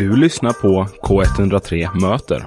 Du lyssnar på K103 Möter.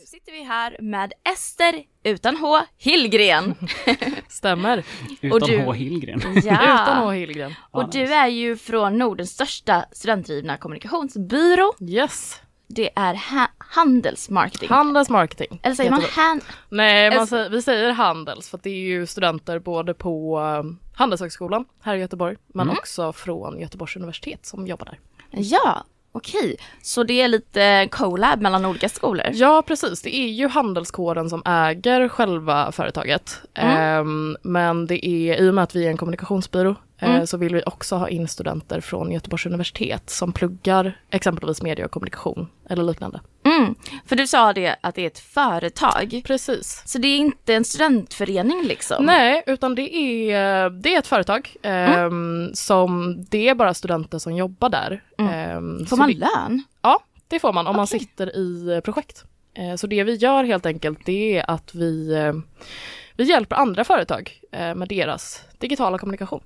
Nu sitter vi här med Ester utan H Hillgren. Stämmer. Utan du- H. Hillgren. Utan H. Ja. Hillgren. Och du är ju från Nordens största studentdrivna kommunikationsbyrå. Yes. Det är ha- Handelsmarketing. Handelsmarketing. Eller säger man hand... Nej, man säger, vi säger handels för att det är ju studenter både på um, Handelshögskolan här i Göteborg men Mm. också från Göteborgs universitet som jobbar där. Ja, okej. Så det är lite collab mellan olika skolor? Ja precis, det är ju handelskåren som äger själva företaget. Mm. Ehm, men det är, i och med att vi är en kommunikationsbyrå Mm. så vill vi också ha in studenter från Göteborgs universitet som pluggar exempelvis media och kommunikation eller liknande. Mm. För du sa det att det är ett företag. Precis. Så det är inte en studentförening liksom? Nej, utan det är, det är ett företag Mm. ehm, som det är bara studenter som jobbar där. Mm. Får man vi, lön? Ja, det får man om man Okej. sitter i eh, projekt. Eh, Så det vi gör helt enkelt det är att vi, eh, vi hjälper andra företag eh, med deras digitala kommunikation.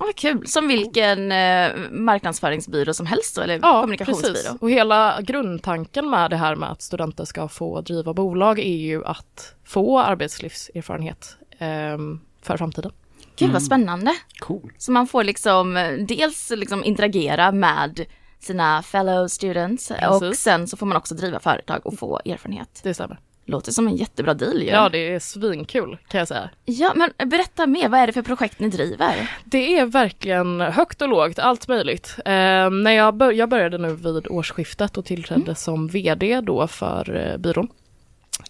Åh, vad kul. Som vilken eh, marknadsföringsbyrå som helst då, eller Ja, kommunikationsbyrå? precis. Och hela grundtanken med det här med att studenter ska få driva bolag är ju att få arbetslivserfarenhet ehm, för framtiden. Gud vad spännande. Cool. Så man får liksom eh, dels liksom interagera med sina fellow students och Precis. sen så får man också driva företag och få erfarenhet. Det stämmer. Låter som en jättebra deal ju. Ja, det är svinkul kan jag säga. ja, men berätta mer, vad är det för projekt ni driver? Det är verkligen högt och lågt, allt möjligt. Eh, när jag, bör- jag började nu vid årsskiftet och tillträdde som VD då för eh, byrån.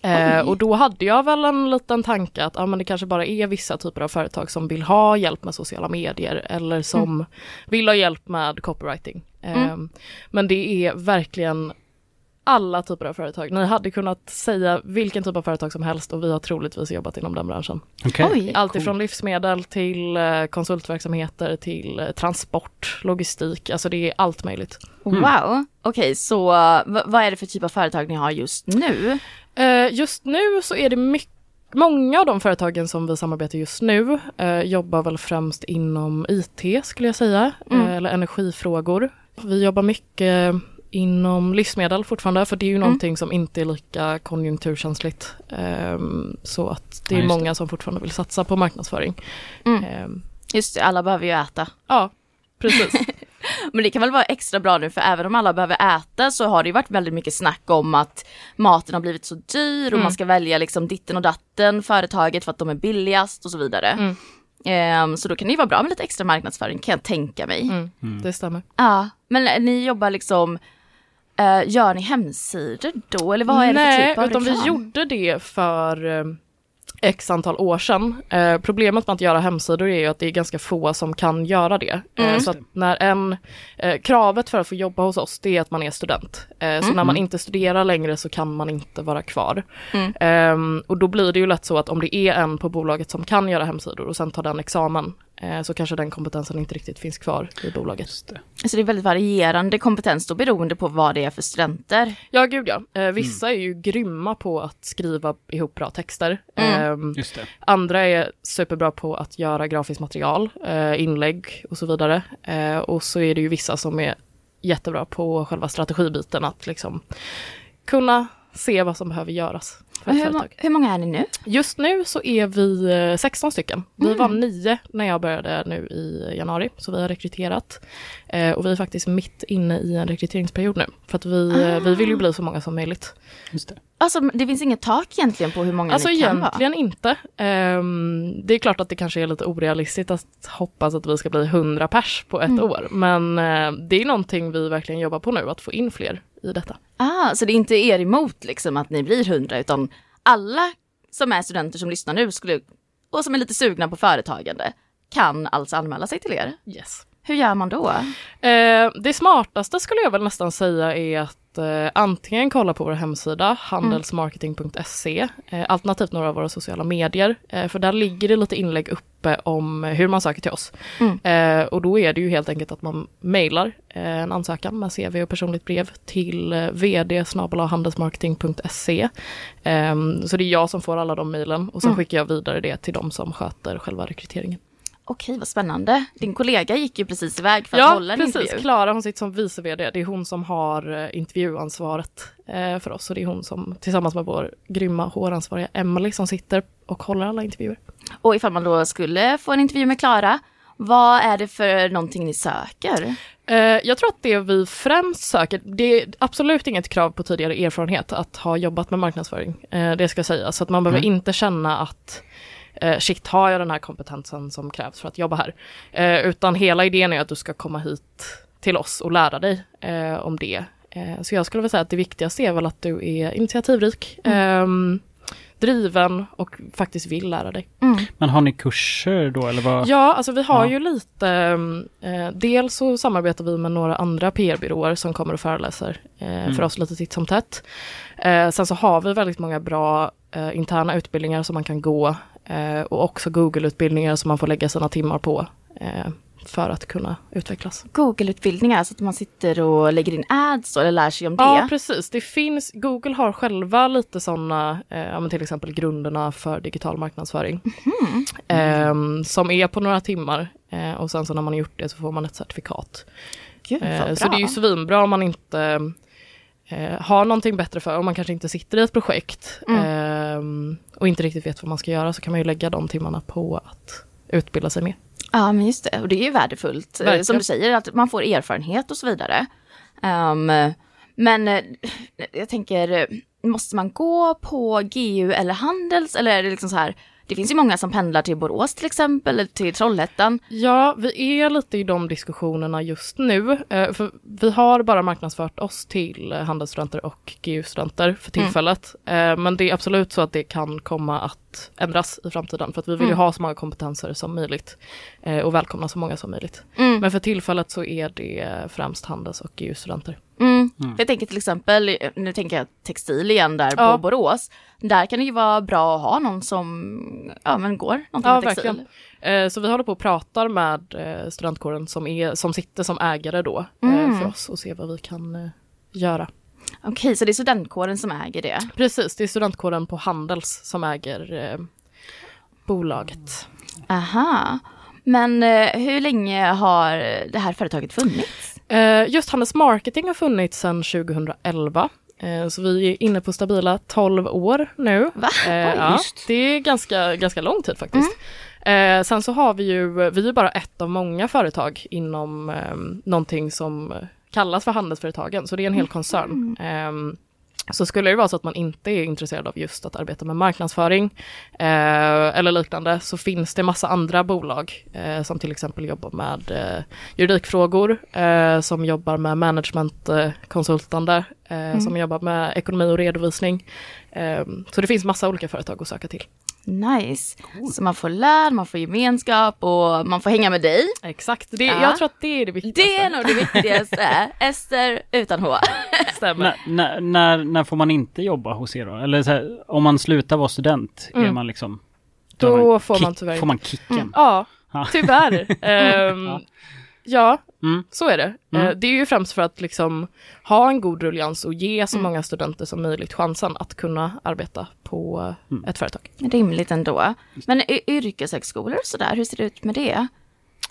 Eh, och då hade jag väl en liten tanke att ah, men det kanske bara är vissa typer av företag som vill ha hjälp med sociala medier eller som vill ha hjälp med copywriting. Eh, Men det är verkligen alla typer av företag. Ni hade kunnat säga vilken typ av företag som helst och vi har troligtvis jobbat inom den branschen. Okej. Oj. Allt Cool. livsmedel till eh, konsultverksamheter till eh, transport, logistik, alltså det är allt möjligt. Wow, okej så eh, v- vad är det för typ av företag ni har just nu? Eh, Just nu så är det mycket Många av de företagen som vi samarbetar just nu eh, jobbar väl främst inom IT skulle jag säga, Mm. eh, eller energifrågor. Vi jobbar mycket inom livsmedel fortfarande för det är ju Mm. någonting som inte är lika konjunkturkänsligt. Ehm, så att det är Ja, just det. många som fortfarande vill satsa på marknadsföring. Mm. Ehm, Just det, alla behöver ju äta. ja, precis. Men det kan väl vara extra bra nu för även om alla behöver äta så har det ju varit väldigt mycket snack om att maten har blivit så dyr och Mm. man ska välja liksom ditten och datten företaget för att de är billigast och så vidare. Mm. Ehm, så då kan det ju vara bra med lite extra marknadsföring kan jag tänka mig. Mm, Det stämmer. Ja, men ni jobbar liksom, eh, gör ni hemsidor då eller vad är det för Nej, typ av utan vi gjorde det för eh, x antal år sedan. Eh, problemet med att göra hemsidor är ju att det är ganska få som kan göra det. Eh, Mm. så att när en, eh, kravet för att få jobba hos oss det är att man är student. Eh, så när man inte studerar längre så kan man inte vara kvar. Mm. Ehm, och då blir det ju lätt så att om det är en på bolaget som kan göra hemsidor och sen tar den examen eh, så kanske den kompetensen inte riktigt finns kvar i bolaget. Just det. Så det är väldigt varierande kompetens då beroende på vad det är för studenter. Ja, gud ja. Eh, vissa är ju grymma på att skriva ihop bra texter. Mm. Just det. Andra är superbra på att göra grafiskt material, eh, inlägg och så vidare. Eh, och så är det ju vissa som är jättebra på själva strategibiten, att liksom kunna se vad som behöver göras för hur, må- hur många är ni nu? Just nu så är vi eh, 16 stycken. Vi Mm. var nio när jag började nu i januari, så vi har rekryterat. Eh, och vi är faktiskt mitt inne i en rekryteringsperiod nu, för att vi, eh, vi vill ju bli så många som möjligt. Just det. Alltså det finns inget tak egentligen på hur många Alltså ni kan vara? egentligen inte. Ehm, det är klart att det kanske är lite orealistiskt att hoppas att vi ska bli 100 pers på ett Mm. år. Men eh, det är någonting vi verkligen jobbar på nu, att få in fler i detta. Ah, så det är inte er emot liksom att ni blir hundra utan alla som är studenter som lyssnar nu skulle, och som är lite sugna på företagande kan alltså anmäla sig till er. Yes. Hur gör man då? Eh, det smartaste skulle jag väl nästan säga är att eh, antingen kolla på vår hemsida handelsmarketing.se, eh, alternativt några av våra sociala medier, för där ligger det lite inlägg uppe om hur man söker till oss. Mm. Och då är det ju helt enkelt att man mejlar en ansökan med CV och personligt brev till eh, vd handelsmarketing.se. Eh, så det är jag som får alla de mejlen och sen Mm. skickar jag vidare det till de som sköter själva rekryteringen. Okej, vad spännande. Din kollega gick ju precis iväg för att hålla en precis. intervju. Klara hon sitter som vice vd. Det är hon som har eh, intervjuansvaret eh, för oss och det är hon som tillsammans med vår grymma HR-ansvariga Emily som sitter och håller alla intervjuer. Och ifall man då skulle få en intervju med Klara, vad är det för någonting ni söker? Eh, jag tror att det vi främst söker, det är absolut inget krav på tidigare erfarenhet att ha jobbat med marknadsföring. Det ska sägas, så att man behöver Mm. inte känna att eh, shit, har jag den här kompetensen som krävs för att jobba här? Eh, utan hela idén är att du ska komma hit till oss och lära dig eh, om det. Eh, så jag skulle vilja säga att det viktigaste är väl att du är initiativrik, ehm, driven och faktiskt vill lära dig. Men har ni kurser då eller vad? Ja, alltså vi har Ja. ju lite, eh, dels så samarbetar vi med några andra PR-byråer som kommer och föreläser eh, för oss lite titt som tätt. Eh, sen så har vi väldigt många bra eh, interna utbildningar som man kan gå och också Google-utbildningar som man får lägga sina timmar på eh, för att kunna utvecklas. Google-utbildningar, så att man sitter och lägger in ads eller lär sig om det. Ja, precis. Det finns, Google har själva lite sådana, eh, till exempel grunderna för digital marknadsföring. Eh, som är på några timmar eh, och sen så när man har gjort det så får man ett certifikat. Gud, Eh, så det är ju svinbra om man inte eh, har någonting bättre för, om man kanske inte sitter i ett projekt eh, och inte riktigt vet vad man ska göra så kan man ju lägga de timmarna på att utbilda sig mer. Ja, men just det. Och det är ju värdefullt. eh, Verkligen. Som du säger, att man får erfarenhet och så vidare. Ehm, men eh, jag tänker, eh, måste man gå på GU eller Handels? Eller är det liksom så här, det finns ju många som pendlar till Borås till exempel, eller till Trollhättan. Ja, vi är lite i de diskussionerna just nu. Eh, för vi har bara marknadsfört oss till handelsstudenter och GU-studenter för tillfället. Eh, men det är absolut så att det kan komma att ändras i framtiden. För att vi vill ju ha så många kompetenser som möjligt eh, och välkomna så många som möjligt. Mm. Men för tillfället så är det främst handels och GU-studenter. Mm. Jag tänker till exempel, nu tänker jag textil igen där Ja. på Borås. Där kan det ju vara bra att ha någon som ja, men går någonting Ja, med textil. verkligen. Eh, Så vi håller på och pratar med eh, studentkåren som, är, som sitter som ägare då eh, Mm. för oss och se vad vi kan eh, göra. Okej, så det är studentkåren som äger det. Precis, det är studentkåren på Handels som äger eh, bolaget. Aha. Men eh, hur länge har det här företaget funnits? Eh, just Handels Marketing har funnits sedan 2011. Eh, så vi är inne på stabila 12 år nu. Va? Eh, ja, det är ganska, ganska lång tid faktiskt. Eh, sen så har vi ju, vi är bara ett av många företag inom eh, någonting som kallas för handelsföretagen, så det är en hel koncern. Eh, så skulle det vara så att man inte är intresserad av just att arbeta med marknadsföring eh, eller liknande så finns det massa andra bolag eh, som till exempel jobbar med eh, juridikfrågor, eh, som jobbar med managementkonsultande, eh, som jobbar med ekonomi och redovisning. Eh, så det finns massa olika företag att söka till. Nice. Så man får lön, man får gemenskap och man får hänga med dig. Exakt, det, Ja. jag tror att det är det viktigaste. Det är nog det viktigaste. Ester utan H. stämmer. När, när, när, får man inte jobba hos er då? Eller så här, om man slutar vara student, är Mm. man liksom... Då är får man kick- tyvärr Får man kicken? Ja, Ja. tyvärr. Ehm, Ja. Ja, Mm. så är det. Mm. Eh, det är ju främst för att liksom ha en god ruljans och ge så många studenter som möjligt chansen att kunna arbeta på Mm. ett företag. Rimligt ändå. Men yrkeshögskolor och sådär, hur ser det ut med det?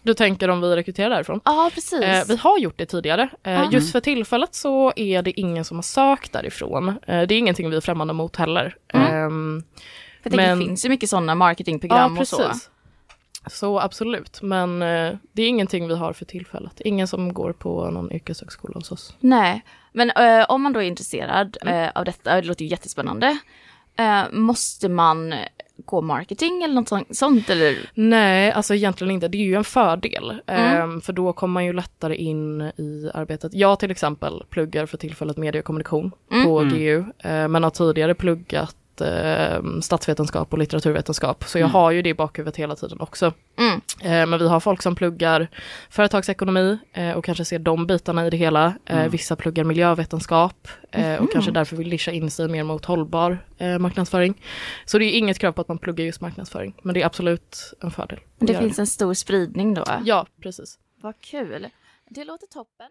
Du tänker om vi rekryterar därifrån? Ja, precis. Eh, vi har gjort det tidigare. Eh, Ah. Just för tillfället så är det ingen som har sökt därifrån. Eh, det är ingenting vi är främmande mot heller. Mm. Ehm, men- det finns ju mycket sådana marketingprogram och så. Så absolut, men eh, det är ingenting vi har för tillfället. Ingen som går på någon yrkeshögskola hos oss. Nej, men eh, om man då är intresserad eh, av detta, det låter ju jättespännande. Eh, måste man gå marketing eller något sånt- sånt? Eller? Nej, alltså egentligen inte. Det är ju en fördel. Mm. Ehm, för då kommer man ju lättare in i arbetet. Jag till exempel pluggar för tillfället media och kommunikation Mm. på Mm. GU. eh, men har tidigare pluggat eh, statsvetenskap och litteraturvetenskap. Så jag Mm. har ju det i bakhuvudet hela tiden också. Mm. Eh, men vi har folk som pluggar företagsekonomi eh, och kanske ser de bitarna i det hela. Eh, Mm. Vissa pluggar miljövetenskap eh, och kanske därför vill nischa in sig mer mot hållbar eh, marknadsföring. Så det är inget krav på att man pluggar just marknadsföring, men det är absolut en fördel. Det finns en stor spridning då. Ja, precis. Vad kul. Det låter toppen.